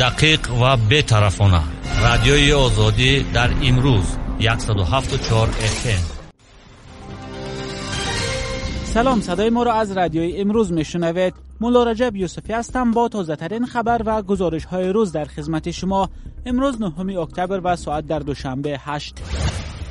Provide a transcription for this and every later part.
دقیق و بطرفانه. رادیوی آزادی در امروز 174 FM سلام صدای ما را از رادیوی امروز میشنوید. مولا رجب یوسفی هستم با تازه ترین خبر و گزارش های روز در خدمت شما. امروز 9 اکتبر و ساعت در دوشنبه 8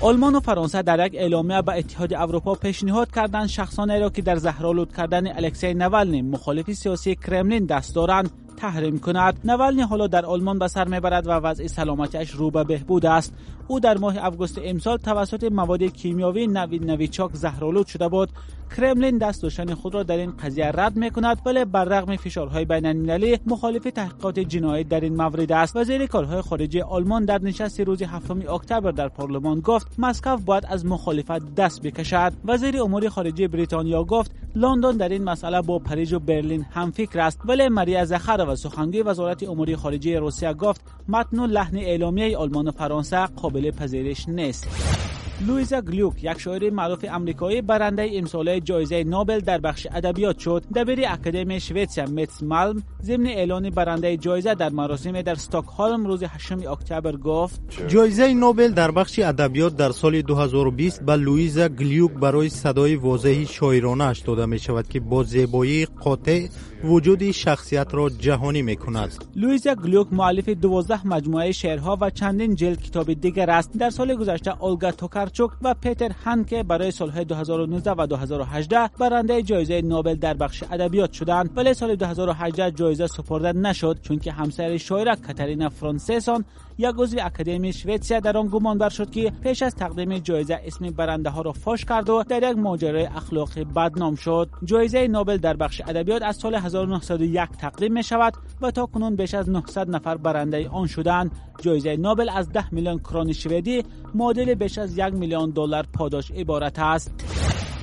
آلمان و فرانسه در یک اعلامیه به اتحاد اروپا پیشنهاد کردند شخصانی را که در زهرآلود کردن الکسی نوالنی مخالف سیاسی کرملین دست دارند. تحریم کند. نوالنی حالا در آلمان به سر می‌برد و وضع سلامتیش رو به بهبود است. او در ماه اوگوست امسال توسط مواد کیمیاوی نوی نویچاک زهرآلود شده بود. کرملین دست داشتن خود را در این قضیه رد می کند ولی بر رغم فشارهای بین المللی مخالف تحقیقات جنایی در این مورد است. وزیر کارهای خارجه آلمان در نشست روز هفتم اکتبر در پارلمان گفت مسکو باید از مخالفت دست بکشد. وزیر امور خارجه بریتانیا گفت لندن در این مسئله با پاریس و برلین هم فکر است. ولی ماریا زخر و سخنگوی وزارت امور خارجه روسیه گفت متن و لحن اعلامیه آلمان و فرانسه قابل پذیرش نیست. لویزا گلیوک یک شاعر معروف امریکایی برنده امساله جایزه نوبل در بخش ادبیات شد. دبیر اکادمی شویتسیا متس مالم ضمن اعلان برنده جایزه در مراسم در استکهلم روز 8 اکتبر گفت جایزه نوبل در بخش ادبیات در سال 2020 به لویزا گلیوک برای صدای واضح شاعرانه اش داده می شود که با زیبایی قاطع وجود شخصیت را جهانی می کند لویزا گلیوک مؤلف 12 مجموعه شعرها و چندین جلد کتاب دیگر است. در سال گذشته اولگا توکارچوک و پیتر هانکه برای سالهای 2019 و 2018 برنده جایزه نوبل در بخش ادبیات شدند. ولی سال 2018 جایزه سپرده نشد چون که همسر شاعر کاترینا فرانسیسون یک عضو اکادمی شویتسیا در آن گمان بر شد که پیش از تقدیم جایزه اسم برنده ها را فاش کرد و در یک ماجرای اخلاقی بدنام شد. جایزه نوبل در بخش ادبیات از سال 1901 تقدیم می شود و تا کنون بیش از 900 نفر برنده آن شدند. جایزه نوبل از 10 میلیون کرون شویدی معادل بیش از یک میلیون دلار پاداش عبارت است.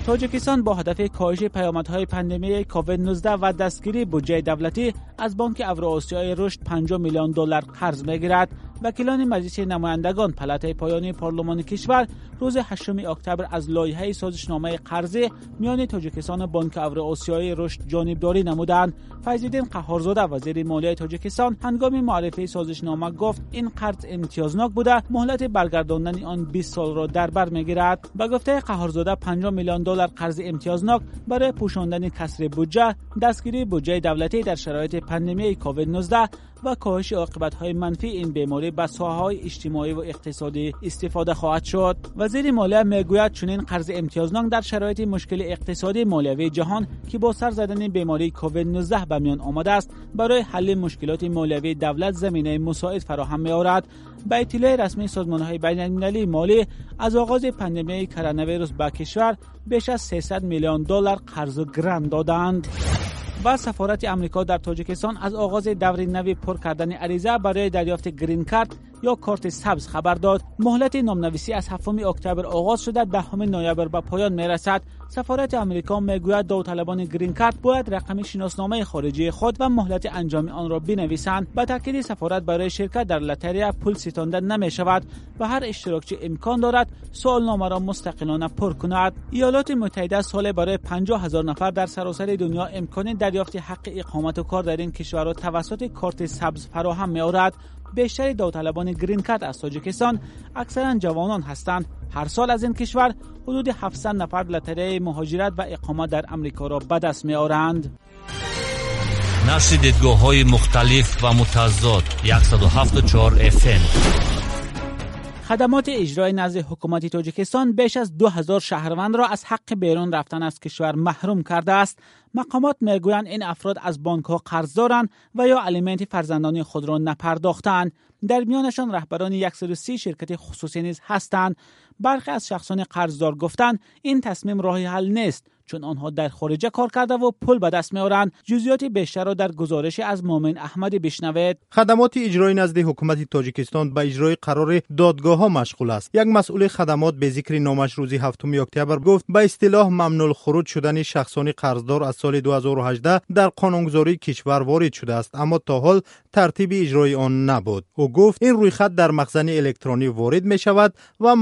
تاجیکستان با هدف کاهش پیامدهای پندمی کووید 19 و دستگیری بودجه دولتی از بانک اوراسیای رشد 50 میلیون دلار قرض می‌گیرد. وکیلان مجلس نمایندگان پلات پایانی پارلمان کشور روز 8 اکتبر از لایحه سازشنامه قرضه میان تاجیکستان و بانک اوراسیای رشد جانبداری نمودند فیضالدین قهارزاده وزیر مالیه تاجیکستان هنگام معرفی سازشنامه گفت این قرض امتیازناک بوده مهلت برگرداندن آن 20 سال را در بر می‌گیرد. به گفته قهارزاده 50 میلیون دلار قرض امتیازناک برای پوشاندن کسر بودجه دستگیری بودجه دولتی در شرایط پندمی کووید 19 و کاهش های منفی این بیماری به های اجتماعی و اقتصادی استفاده خواهد شد. وزیر مالیه می‌گوید چنین قرض امتیازناک در شرایط مشکل اقتصادی مالیوی جهان که با سر زدن بیماری کووید 19 به میان آمده است برای حل مشکلات مالیوی دولت زمینه مساعد فراهم می‌آورد. به اطلاع رسمی سازمان های بین المللی مالی از آغاز پندمی کرونا ویروس به کشور بیش از 300 میلیون دلار قرض و گران دادند. و سفارت امریکا در تاجیکستان از آغاز دور نوی پر کردن عریضه برای دریافت گرین کارت یا کارت سبز خبر داد. مهلت نامنویسی از 7 اکتبر آغاز شده. دهم نوامبر به پایان می‌رسد. سفارت امریکا می‌گوید داوطلبان گرین کارت باید رقم شناسنامه خارجی خود و مهلت انجام آن را بنویسند. به تاکید سفارت برای شرکت در لتریا پول ستانده نمی شود و هر اشتراکچی امکان دارد سوالنامه را مستقلانه پر کند. ایالات متحده سال برای 50 هزار نفر در سراسر دنیا امکان دریافت حق اقامت و کار در این کشور را توسط کارت سبز فراهم می بیشتر داوطلبان گرین کارت از تاجیکستان اکثرا جوانان هستند. هر سال از این کشور حدود 700 نفر لطره مهاجرت و اقامت در امریکا را به دست می آورند نشر دیدگاه های مختلف و متضاد 174 FM خدمات اجرای نزد حکومت تاجیکستان بیش از 2000 شهروند را از حق بیرون رفتن از کشور محروم کرده است. مقامات می‌گویند این افراد از بانک ها قرض دارند و یا الیمنت فرزندانی خود را نپرداختند. در میانشان رهبران 130 شرکت خصوصی نیز هستند. برخی از شخصان قرضدار گفتند این تصمیم راهی حل نیست چون آنها در خارجه کار کرده و پول به دست میآورند. جزئیات بیشتر را در گزارش از مومن احمد بشنوید. خدمات اجرایی نزد حکومت تاجیکستان به اجرای قرار دادگاه ها مشغول است. یک مسئول خدمات به ذکر نامش روزی هفتم اکتبر گفت به اصطلاح ممنوع خروج شدن شخصان قرضدار از سال 2018 در قانونگذاری کشور وارد شده است اما تا حال ترتیب اجرای آن نبود. او گفت این رویخط در مخزن الکترونی وارد می شود و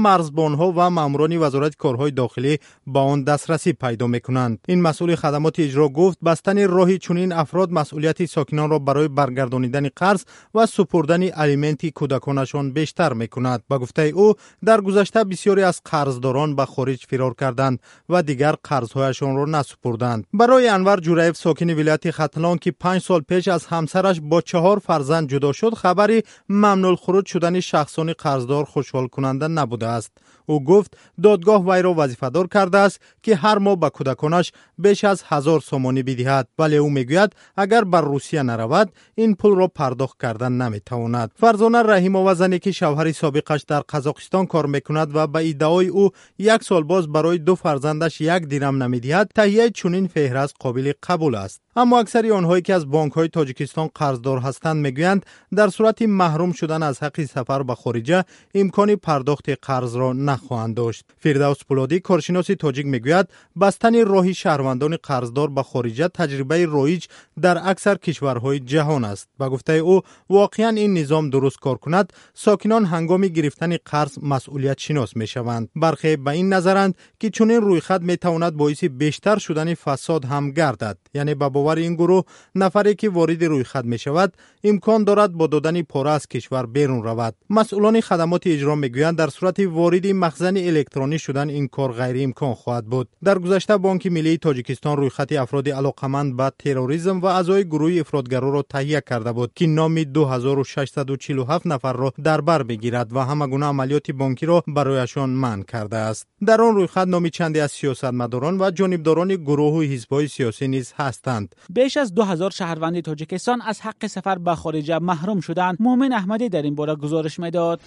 مرزبانها و ماموران وزارت کارهای داخلی با آن دسترسی پیدا می کنند این مسئول خدمات اجرا گفت بستن راهی چنین افراد مسئولیت ساکنان را برای برگردانیدن قرض و سپردن الیمنتی کودکانشان بیشتر می کند با گفته او در گذشته بسیاری از قرضداران به خارج فرار کردند و دیگر قرضهایشان را نسپردند. برای انور جوریف ساکن ولایت ختلان که پنج سال پیش از همسرش با چهار فرزند جدا شد خبری ممنوع خروج شدن شخصان قرضدار خوشحال کننده نبوده است. او گفت دادگاه وی را وظیفه‌دار کرده است که هر ماه به کودکانش بیش از هزار سومانی بدهد. ولی او می‌گوید اگر بر روسیه نرود این پول را پرداخت کردن نمی‌تواند. فرزانه و زنی که شوهر سابقش در قزاقستان کار می‌کند و به ادعای او یک سال باز برای دو فرزندش یک دینم نمی‌دهد تهیه چنین فهرست قابل قبول است. اما اکثری آنهایی که از بانک های تاجیکستان قرضدار هستند می‌گویند در صورت محروم شدن از حق سفر به خارجه امکان پرداخت قرض را نخواهند داشت. فردوس پولادی کارشناس تاجیک می‌گوید بستن راهی شهروندان قرضدار به خارجه تجربه رایج در اکثر کشورهای جهان است. با گفته او واقعا این نظام درست کار کند ساکنان هنگام گرفتن قرض مسئولیت شناس می شوند برخی به این نظرند که چنین رویخط می تواند باعث بیشتر شدن فساد هم گردد. یعنی به باور این گروه نفری که وارد رویخط می شود امکان دارد با دادن پاره از کشور بیرون رود. مسئولان خدمات اجرا می‌گویند در صورت وارد مخزن الکترونی شدن این کار غیر امکان خواهد بود. در گذشته بانک ملی تاجیکستان رویخط افراد علاقمند به تروریسم و اعضای گروه افرادگرا را تهیه کرده بود که نام 2647 نفر را در بر بگیرد و همه گونه عملیات بانکی را برایشان منع کرده است. در آن رویخط نام چندی از سیاستمداران و جانبداران گروه و حزب‌های سیاسی نیز هستند. بیش از 2000 شهروند تاجیکستان از حق سفر به خارج محروم شدند. مومن احمدی در این باره گزارش می‌داد.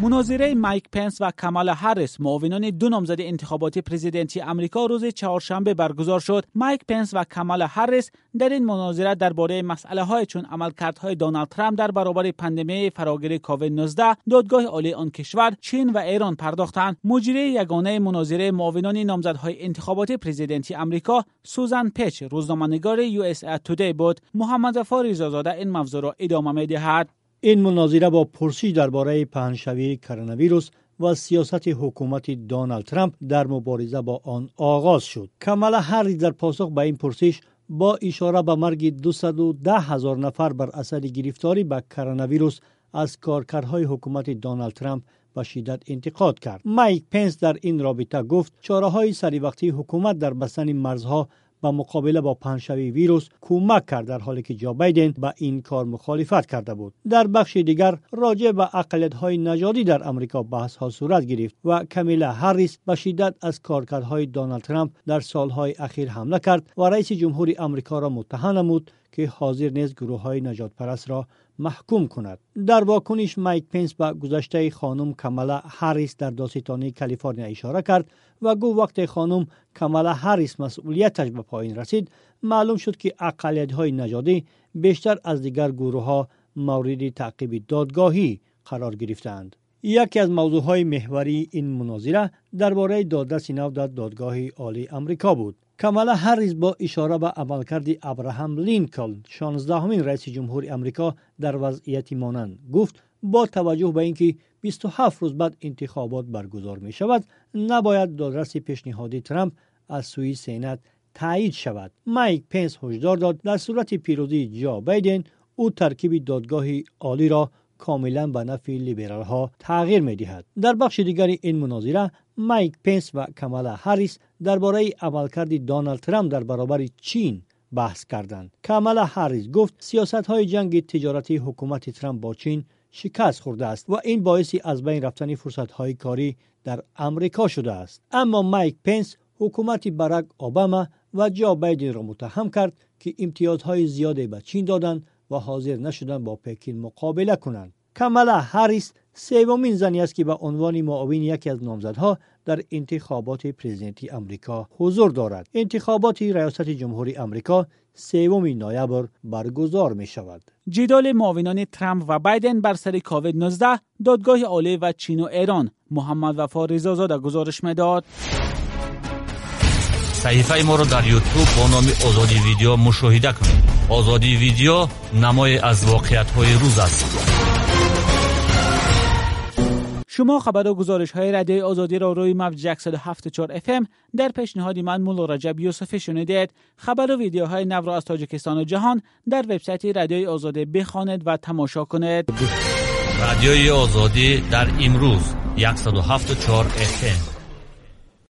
مناظره مایک پنس و کمالا هریس معاونان دو نامزد انتخاباتی پرزیدنتی امریکا روز چهارشنبه برگزار شد. مایک پنس و کمالا هریس در این مناظره درباره مسئله های چون عملکردهای دونالد ترامپ در برابر پندمی فراگیر کووید 19 دادگاه عالی آن کشور چین و ایران پرداختند. مجری یگانه مناظره معاونان نامزدهای انتخاباتی پرزیدنتی امریکا سوزان پیج روزنامه‌نگار USA Today بود. محمد ظفار رضازاده این موضوع را ادامه می‌دهد. ин мунозира бо пурсиш дар бораи паҳншавии коронавирус ва сиёсати ҳукумати доналд трамп дар мубориза бо он оғоз шуд. Камала ҳаррис дар посух ба ин пурсиш бо ишора ба марги 210 ҳазор нафар бар асари гирифторӣ ба коронавирус аз коркарҳои ҳукумати доналд трамп ба шиддат интиқод кард. Майк пенс дар ин робита гуфт чораҳои саривақтии ҳукумат дар бастани марзҳо به مقابله با پنشوی ویروس کمک کرد در حالی که جو بایدن به این کار مخالفت کرده بود. در بخش دیگر راجع به اقلیت های نژادی در امریکا بحث ها صورت گرفت و کمیلا هریس به شدت از کارکردهای دونالد ترامپ در سالهای اخیر حمله کرد و رئیس جمهوری امریکا را متهم نمود که حاضر نیست گروه های نجات پرست را محکوم کند. در واکنش مایک پنس به گذشته خانم کمالا هریس در داستانی کالیفرنیا اشاره کرد و گو وقت خانم کمالا هریس مسئولیتش به پایین رسید معلوم شد که اقلیت های نژادی بیشتر از دیگر گروه ها مورد تعقیب دادگاهی قرار گرفتند. یکی از موضوع های محوری این مناظره درباره دادرس نو در دادگاه عالی امریکا بود. کمالا هریز با اشاره به عملکرد ابراهام لینکلن 16 همین رئیس جمهور امریکا در وضعیتی مانند. گفت با توجه به اینکه 27 روز بعد انتخابات برگزار می شود نباید دادرس پیشنهادی ترامپ از سوی سینات تایید شود. مایک پنس هشدار داد. در صورت پیروزی جو بایدن او ترکیب دادگاه عالی را کاملا به نفع لیبرال ها تغییر می دهد. در بخش دیگری این مناظره مایک پنس و کمالا هریس درباره عملکرد دونالد ترامپ در برابر چین بحث کردند. کمالا هریس گفت سیاست های جنگ تجارتی حکومت ترامپ با چین شکست خورده است و این باعث از بین رفتن فرصت های کاری در امریکا شده است. اما مایک پنس حکومت برک اوباما و جو بایدن را متهم کرد که امتیازهای زیادی به چین دادند و حاضر نشدن با پکین مقابله کنند کمالا هریس سومین زنی است که به عنوان معاون یکی از نامزدها در انتخابات پرزیدنتی آمریکا حضور دارد. انتخابات ریاست جمهوری امریکا سوم نویبر برگزار می شود جدال معاونان ترامپ و بایدن بر سر کووید 19 دادگاه عالی و چین و ایران. محمد وفا رضازاده گزارش می داد صحیفه ما را در یوتیوب با نام آزادی ویدیو مشاهده کنید. آزادی ویدیو نمای از واقعیت های روز است. شما خبر و گزارش های رادیوی آزادی را روی موج 174 اف در پیشنهادی من مولا رجب یوسفی شنیدید. خبر و ویدیوهای نو را از تاجیکستان و جهان در وبسایت رادیوی آزادی بخوانید و تماشا کنید. رادیوی آزادی در امروز 174 اف